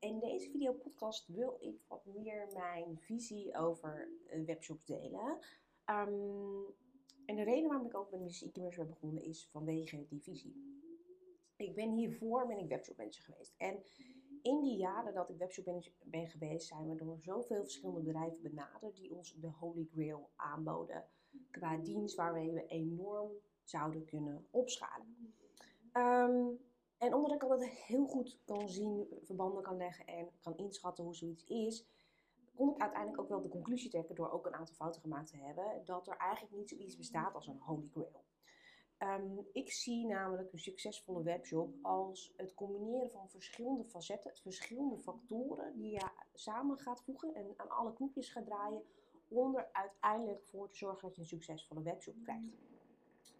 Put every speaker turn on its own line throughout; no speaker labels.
In deze video podcast wil ik wat meer mijn visie over webshops delen. Ehm, en de reden waarom ik ook met mijn e-commerce ben begonnen is vanwege die visie. Ik ben hiervoor ben ik webshop manager geweest. En in die jaren dat ik webshop manager ben geweest, zijn we door zoveel verschillende bedrijven benaderd die ons de Holy Grail aanboden. Qua dienst waarmee we enorm zouden kunnen opschalen. Um, en omdat ik altijd heel goed kan zien, verbanden kan leggen en kan inschatten hoe zoiets is, kon ik uiteindelijk ook wel de conclusie trekken door ook een aantal fouten gemaakt te hebben, dat er eigenlijk niet zoiets bestaat als een holy grail. Ehm, ik zie namelijk een succesvolle webshop als het combineren van verschillende facetten, verschillende factoren die je samen gaat voegen en aan alle knopjes gaat draaien om er uiteindelijk voor te zorgen dat je een succesvolle webshop krijgt.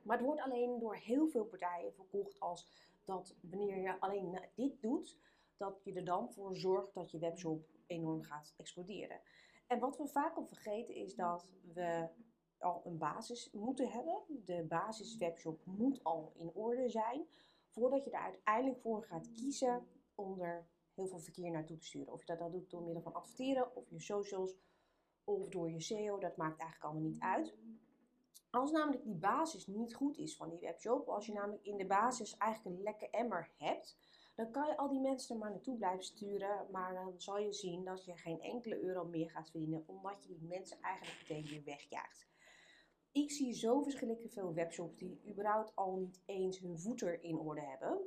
Maar het wordt alleen door heel veel partijen verkocht als dat wanneer je alleen dit doet, dat je er dan voor zorgt dat je webshop enorm gaat exploderen. En wat we vaak al vergeten is dat we al een basis moeten hebben. De basis webshop moet al in orde zijn voordat je er uiteindelijk voor gaat kiezen om er heel veel verkeer naartoe te sturen. Of je dat, dat doet door middel van adverteren of je socials of door je SEO, dat maakt eigenlijk allemaal niet uit. Als namelijk die basis niet goed is van die webshop, als je namelijk in de basis eigenlijk een lekke emmer hebt, dan kan je al die mensen er maar naartoe blijven sturen, maar dan zal je zien dat je geen enkele euro meer gaat verdienen, omdat je die mensen eigenlijk meteen weer wegjaagt. Ik zie zo verschrikkelijk veel webshops die überhaupt al niet eens hun voeter in orde hebben.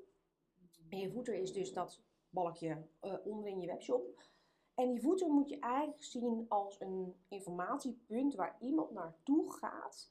En je voeter is dus dat balkje uh, onderin je webshop. En die voeter moet je eigenlijk zien als een informatiepunt waar iemand naartoe gaat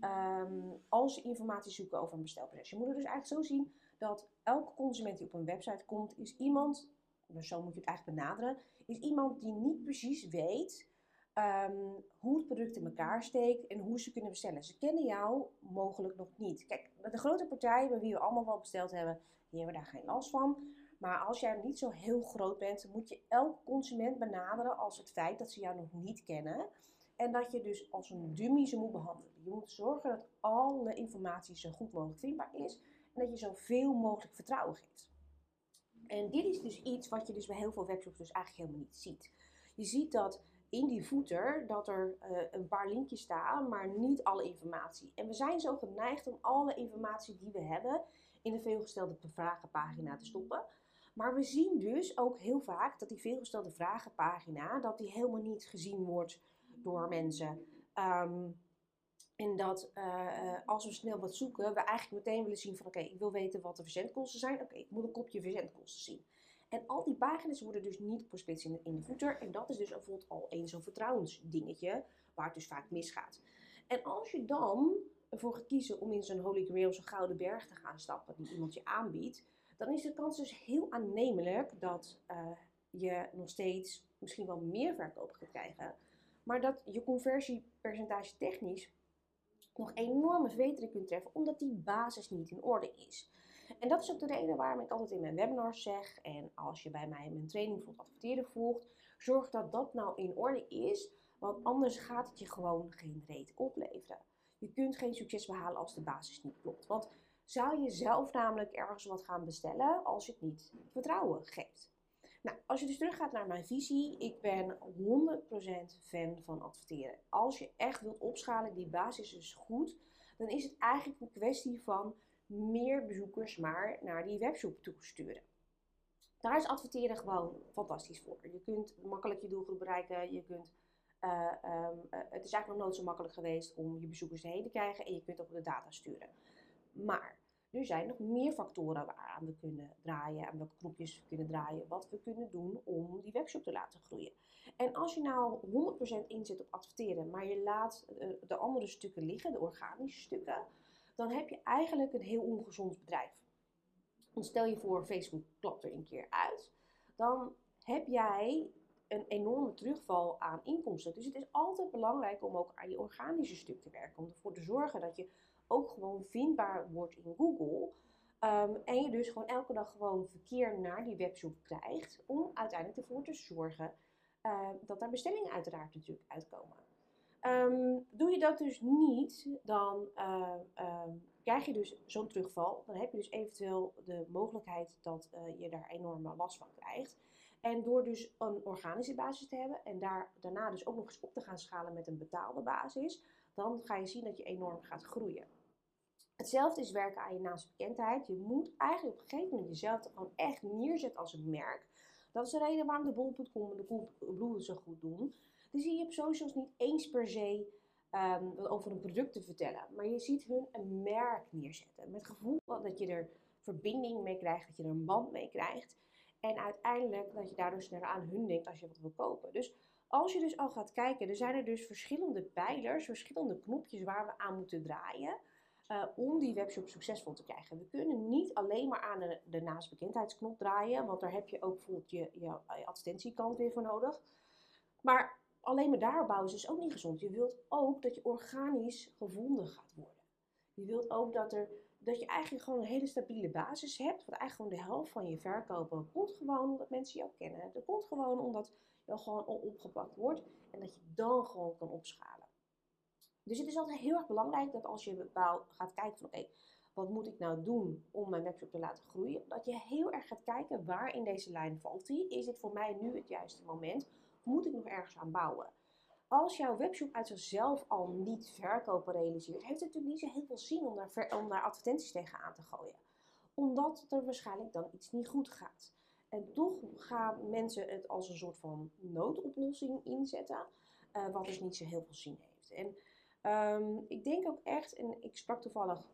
Um, als je informatie zoeken over een bestelproces. Je moet het dus eigenlijk zo zien dat elke consument die op een website komt, is iemand, dus zo moet je het eigenlijk benaderen, is iemand die niet precies weet um, hoe het product in elkaar steekt en hoe ze kunnen bestellen. Ze kennen jou mogelijk nog niet. Kijk, de grote partijen bij wie we allemaal wel besteld hebben, die hebben daar geen last van. Maar als jij niet zo heel groot bent, moet je elke consument benaderen als het feit dat ze jou nog niet kennen. En dat je dus als een dummy ze moet behandelen. Je moet zorgen dat alle informatie zo goed mogelijk vindbaar is. En dat je zoveel mogelijk vertrouwen geeft. En dit is dus iets wat je dus bij heel veel webshops dus eigenlijk helemaal niet ziet. Je ziet dat in die voeter dat er uh, een paar linkjes staan, maar niet alle informatie. En we zijn zo geneigd om alle informatie die we hebben in de veelgestelde vragenpagina te stoppen. Maar we zien dus ook heel vaak dat die veelgestelde vragenpagina, dat die helemaal niet gezien wordt door mensen. Um, en dat uh, als we snel wat zoeken, we eigenlijk meteen willen zien van oké, ik wil weten wat de verzendkosten zijn. Oké, ik moet een kopje verzendkosten zien. En al die pagina's worden dus niet gesplitst in in de voeter. En dat is dus bijvoorbeeld al een zo'n vertrouwensdingetje, waar het dus vaak misgaat. En als je dan ervoor gaat kiezen om in zo'n Holy Grail, zo'n gouden berg te gaan stappen die iemand je aanbiedt, dan is de kans dus heel aannemelijk dat uh, je nog steeds misschien wel meer verkoop gaat krijgen maar dat je conversiepercentage technisch nog enorme verbetering kunt treffen, omdat die basis niet in orde is. En dat is ook de reden waarom ik altijd in mijn webinars zeg, en als je bij mij mijn training voor adverteren volgt, zorg dat dat nou in orde is, want anders gaat het je gewoon geen reet opleveren. Je kunt geen succes behalen als de basis niet klopt. Want zou je zelf namelijk ergens wat gaan bestellen als je het niet vertrouwen geeft? Nou, als je dus teruggaat naar mijn visie, ik ben 100% fan van adverteren. Als je echt wilt opschalen, die basis is goed, dan is het eigenlijk een kwestie van meer bezoekers maar naar die webshop toe sturen. Daar is adverteren gewoon fantastisch voor. Je kunt makkelijk je doelgroep bereiken, je kunt uh, um, uh, het is eigenlijk nog nooit zo makkelijk geweest om je bezoekers heen te krijgen en je kunt ook de data sturen. Maar er zijn nog meer factoren waaraan we kunnen draaien, aan welke knopjes we kunnen draaien, wat we kunnen doen om die webshop te laten groeien. En als je nou 100% inzet op adverteren, maar je laat eh, de andere stukken liggen, de organische stukken, dan heb je eigenlijk een heel ongezond bedrijf. Want stel je voor, Facebook klapt er een keer uit, dan heb jij een enorme terugval aan inkomsten. Dus het is altijd belangrijk om ook aan je organische stuk te werken. Om ervoor te zorgen dat je ook gewoon vindbaar wordt in Google. Ehm, en je dus gewoon elke dag gewoon verkeer naar die webshop krijgt. Om uiteindelijk ervoor te zorgen uh, dat daar bestellingen uiteraard natuurlijk uitkomen. Ehm, doe je dat dus niet, dan krijg je dus zo'n terugval. Dan heb je dus eventueel de mogelijkheid dat uh, je daar enorme last van krijgt. En door dus een organische basis te hebben en daar, daarna dus ook nog eens op te gaan schalen met een betaalde basis, dan ga je zien dat je enorm gaat groeien. Hetzelfde is werken aan je naamsbekendheid. Je moet eigenlijk op een gegeven moment jezelf gewoon echt neerzetten als een merk. Dat is de reden waarom de bol.com en de Coolblue zo goed doen. Dus je op socials niet eens per se um, over een product te vertellen. Maar je ziet hun een merk neerzetten. Met het gevoel dat je er verbinding mee krijgt, dat je er een band mee krijgt. En uiteindelijk dat je daardoor sneller aan hun denkt als je wat wil kopen. Dus als je dus al gaat kijken, er zijn er dus verschillende pijlers, verschillende knopjes waar we aan moeten draaien. Uh, om die webshop succesvol te krijgen. We kunnen niet alleen maar aan de, de naastbekendheidsknop draaien, want daar heb je ook bijvoorbeeld je, je, je advertentiekant weer voor nodig. Maar alleen maar daar bouwen is dus ook niet gezond. Je wilt ook dat je organisch gevonden gaat worden. Je wilt ook dat, er, dat je eigenlijk gewoon een hele stabiele basis hebt. Want eigenlijk gewoon de helft van je verkopen komt gewoon omdat mensen jou kennen. Dat komt gewoon omdat je gewoon opgepakt wordt. En dat je dan gewoon kan opschalen. Dus het is altijd heel erg belangrijk dat als je bepaal, gaat kijken van oké, wat moet ik nou doen om mijn webshop te laten groeien? Dat je heel erg gaat kijken waar in deze lijn valt die. Is dit voor mij nu het juiste moment? moet ik nog ergens aan bouwen? Als jouw webshop uit zichzelf al niet verkopen realiseert, heeft het natuurlijk niet zo heel veel zin om daar, advertenties tegenaan te gooien. Omdat er waarschijnlijk dan iets niet goed gaat. En toch gaan mensen het als een soort van noodoplossing inzetten, uh, wat dus niet zo heel veel zin heeft. En um, ik denk ook echt, en ik sprak toevallig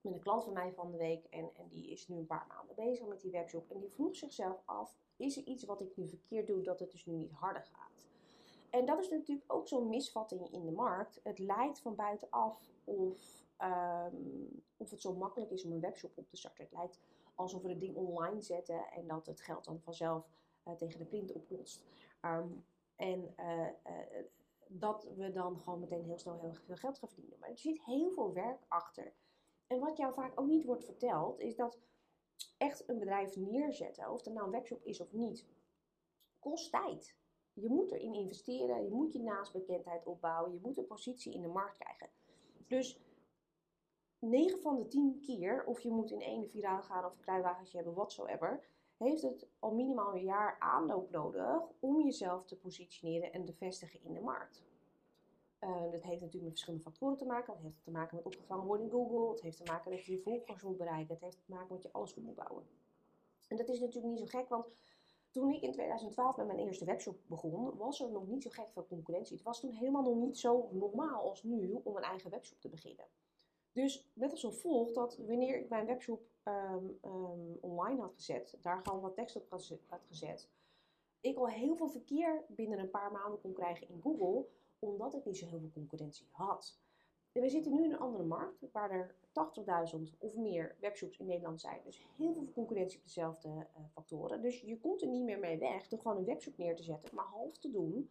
met een klant van mij van de week, en, en die is nu een paar maanden bezig met die webshop, en die vroeg zichzelf af: is er iets wat ik nu verkeerd doe dat het dus nu niet harder gaat? En dat is natuurlijk ook zo'n misvatting in de markt. Het lijkt van buitenaf of, um, of het zo makkelijk is om een webshop op te starten. Het lijkt alsof we het ding online zetten en dat het geld dan vanzelf uh, tegen de print oplost. Um, en uh, uh, dat we dan gewoon meteen heel snel heel veel geld gaan verdienen. Maar er zit heel veel werk achter. En wat jou vaak ook niet wordt verteld, is dat echt een bedrijf neerzetten, of het nou een webshop is of niet, kost tijd. Je moet erin investeren, je moet je naastbekendheid opbouwen, je moet een positie in de markt krijgen. Dus 9 van de 10 keer, of je moet in één viraal gaan of een kruiwagentje hebben, whatsoever, heeft het al minimaal een jaar aanloop nodig om jezelf te positioneren en te vestigen in de markt. Uh, dat heeft natuurlijk met verschillende factoren te maken. Het heeft te maken met opgevangen worden in Google. Het heeft te maken dat je je volgers moet bereiken. Het heeft te maken met je alles moet bouwen. En dat is natuurlijk niet zo gek, want toen ik in 2012 met mijn eerste webshop begon, was er nog niet zo gek veel concurrentie. Het was toen helemaal nog niet zo normaal als nu om een eigen webshop te beginnen. Dus net als zo volgt dat wanneer ik mijn webshop um, um, online had gezet, daar gewoon wat tekst op had gezet, ik al heel veel verkeer binnen een paar maanden kon krijgen in Google, omdat ik niet zo heel veel concurrentie had. En we zitten nu in een andere markt, waar er 80.000 of meer webshops in Nederland zijn. Dus heel veel concurrentie op dezelfde uh, factoren. Dus je komt er niet meer mee weg door gewoon een webshop neer te zetten, maar half te doen.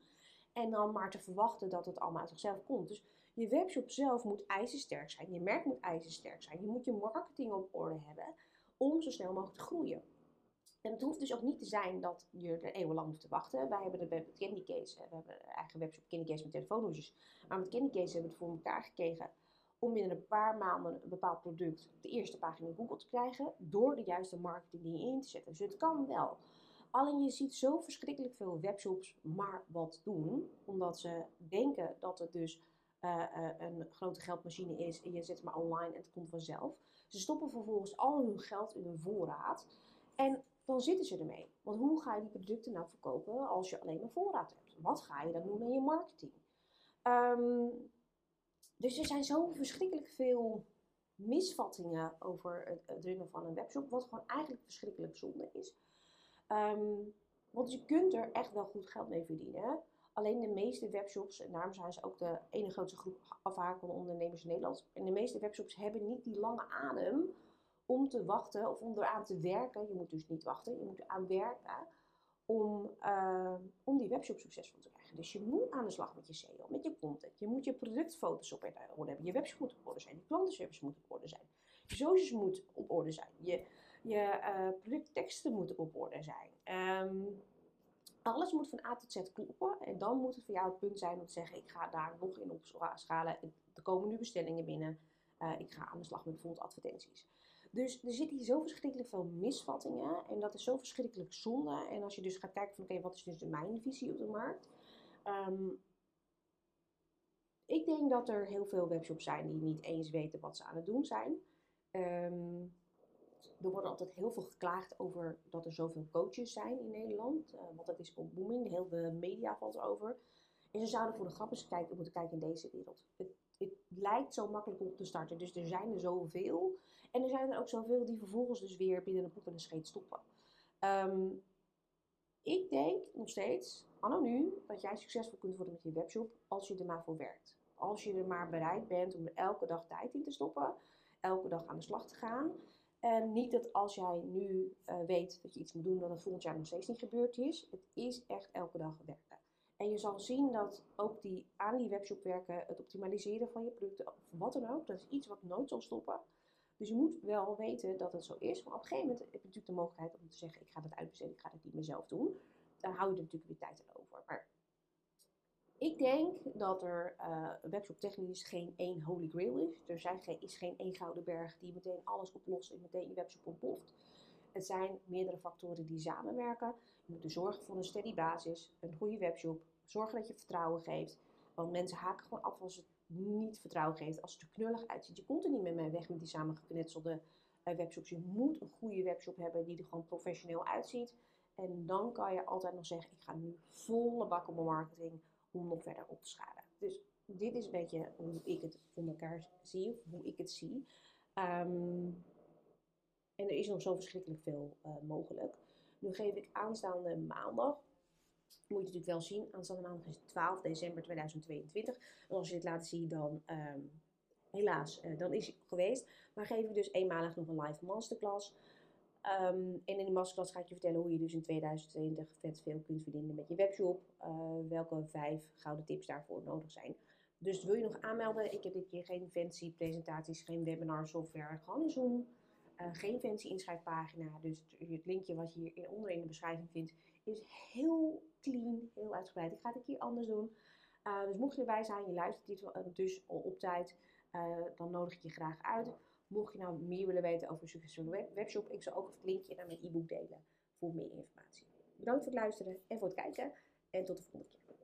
En dan maar te verwachten dat het allemaal uit zichzelf komt. Dus je webshop zelf moet ijzersterk zijn. Je merk moet ijzersterk zijn. Je moet je marketing op orde hebben om zo snel mogelijk te groeien. En het hoeft dus ook niet te zijn dat je er eeuwenlang hoeft te wachten. Wij hebben de Candy Case, we hebben een eigen webshop Candy met telefoonhoesjes. Maar met Candy Case hebben we het voor elkaar gekregen om binnen een paar maanden een bepaald product op de eerste pagina in Google te krijgen. Door de juiste marketing die in te zetten. Dus het kan wel. Alleen je ziet zo verschrikkelijk veel webshops maar wat doen. Omdat ze denken dat het dus een grote geldmachine is. En je zet maar online en het komt vanzelf. Ze stoppen vervolgens al hun geld in een voorraad. En dan zitten ze ermee. Want hoe ga je die producten nou verkopen als je alleen een voorraad hebt? Wat ga je dan doen aan je marketing? Um, dus er zijn zo verschrikkelijk veel misvattingen over het, het, runnen van een webshop, wat gewoon eigenlijk verschrikkelijk zonde is. Um, want je kunt er echt wel goed geld mee verdienen. Alleen de meeste webshops, en daarom zijn ze ook de ene grootste groep afhakende ondernemers in Nederland. En de meeste webshops hebben niet die lange adem om te wachten of om eraan te werken. Je moet dus niet wachten, je moet eraan werken om, uh, om die webshop succesvol te krijgen. Dus je moet aan de slag met je SEO, met je content. Je moet je productfoto's op orde hebben. Je webshop moet op orde zijn. Je klantenservice moet op orde zijn. Je socials moet op orde zijn. Je, je uh, productteksten moeten op orde zijn. Um, alles moet van A tot Z kloppen. En dan moet het voor jou het punt zijn om te zeggen: ik ga daar nog in opschalen. Er komen nu bestellingen binnen. Uh, ik ga aan de slag met bijvoorbeeld advertenties. Dus er zitten hier zo verschrikkelijk veel misvattingen. En dat is zo verschrikkelijk zonde. En als je dus gaat kijken van oké, wat is dus mijn visie op de markt? Um, ik denk dat er heel veel webshops zijn die niet eens weten wat ze aan het doen zijn. Um, er wordt altijd heel veel geklaagd over dat er zoveel coaches zijn in Nederland. Uh, want dat is booming, heel de media valt erover. En ze zouden voor de grap eens kijken, moeten kijken in deze wereld. Het, het, lijkt zo makkelijk om te starten, dus er zijn er zoveel. En er zijn er ook zoveel die vervolgens dus weer binnen een poep en een scheet stoppen. Um, ik denk nog steeds, anno nu, dat jij succesvol kunt worden met je webshop als je er maar voor werkt. Als je er maar bereid bent om elke dag tijd in te stoppen, elke dag aan de slag te gaan. En niet dat als jij nu uh, weet dat je iets moet doen, dat het volgend jaar nog steeds niet gebeurd is. Het is echt elke dag werken. En je zal zien dat ook die aan die webshop werken, het optimaliseren van je producten, of wat dan ook, dat is iets wat nooit zal stoppen. Dus je moet wel weten dat het zo is. Maar op een gegeven moment heb je natuurlijk de mogelijkheid om te zeggen: ik ga het uitbesteden, ik ga het niet mezelf doen. Dan hou je er natuurlijk weer tijd aan over. Maar ik denk dat er uh, webshop technisch geen één holy grail is. Er zijn geen, is geen één gouden berg die meteen alles oplost en meteen je webshop ontploft. Het zijn meerdere factoren die samenwerken. Je moet zorgen voor een steady basis, een goede webshop. Zorgen dat je vertrouwen geeft. Want mensen haken gewoon af als het niet vertrouwen geeft. Als het er knullig uitziet. Je komt er niet meer mee weg met die samengeknetselde uh, webshops. Je moet een goede webshop hebben die er gewoon professioneel uitziet. En dan kan je altijd nog zeggen, ik ga nu volle bak op mijn marketing om nog verder op te schalen. Dus dit is een beetje hoe ik het voor elkaar zie, of hoe ik het zie. Um, en er is nog zo verschrikkelijk veel uh, mogelijk. Nu geef ik aanstaande maandag, moet je natuurlijk wel zien, aanstaande maandag is 12 december 2022. En als je dit laat zien, dan um, helaas, uh, dan is het geweest. Maar geef ik dus eenmalig nog een live masterclass. Um, en in die masterclass ga ik je vertellen hoe je dus in 2020 vet veel kunt verdienen met je webshop. Uh, welke vijf gouden tips daarvoor nodig zijn. Dus wil je nog aanmelden? Ik heb dit keer geen fancy presentaties, geen webinar software, gewoon een Zoom. Uh, geen fancy inschrijfpagina. Dus het linkje wat je hier onder in de beschrijving vindt, is heel clean, heel uitgebreid. Ik ga het een keer anders doen. Uh, dus mocht je erbij zijn, je luistert dit dus op tijd, dan nodig ik je graag uit. Mocht je nou meer willen weten over een succesvolle web webshop, ik zal ook het linkje naar mijn e-book delen voor meer informatie. Bedankt voor het luisteren en voor het kijken en tot de volgende keer.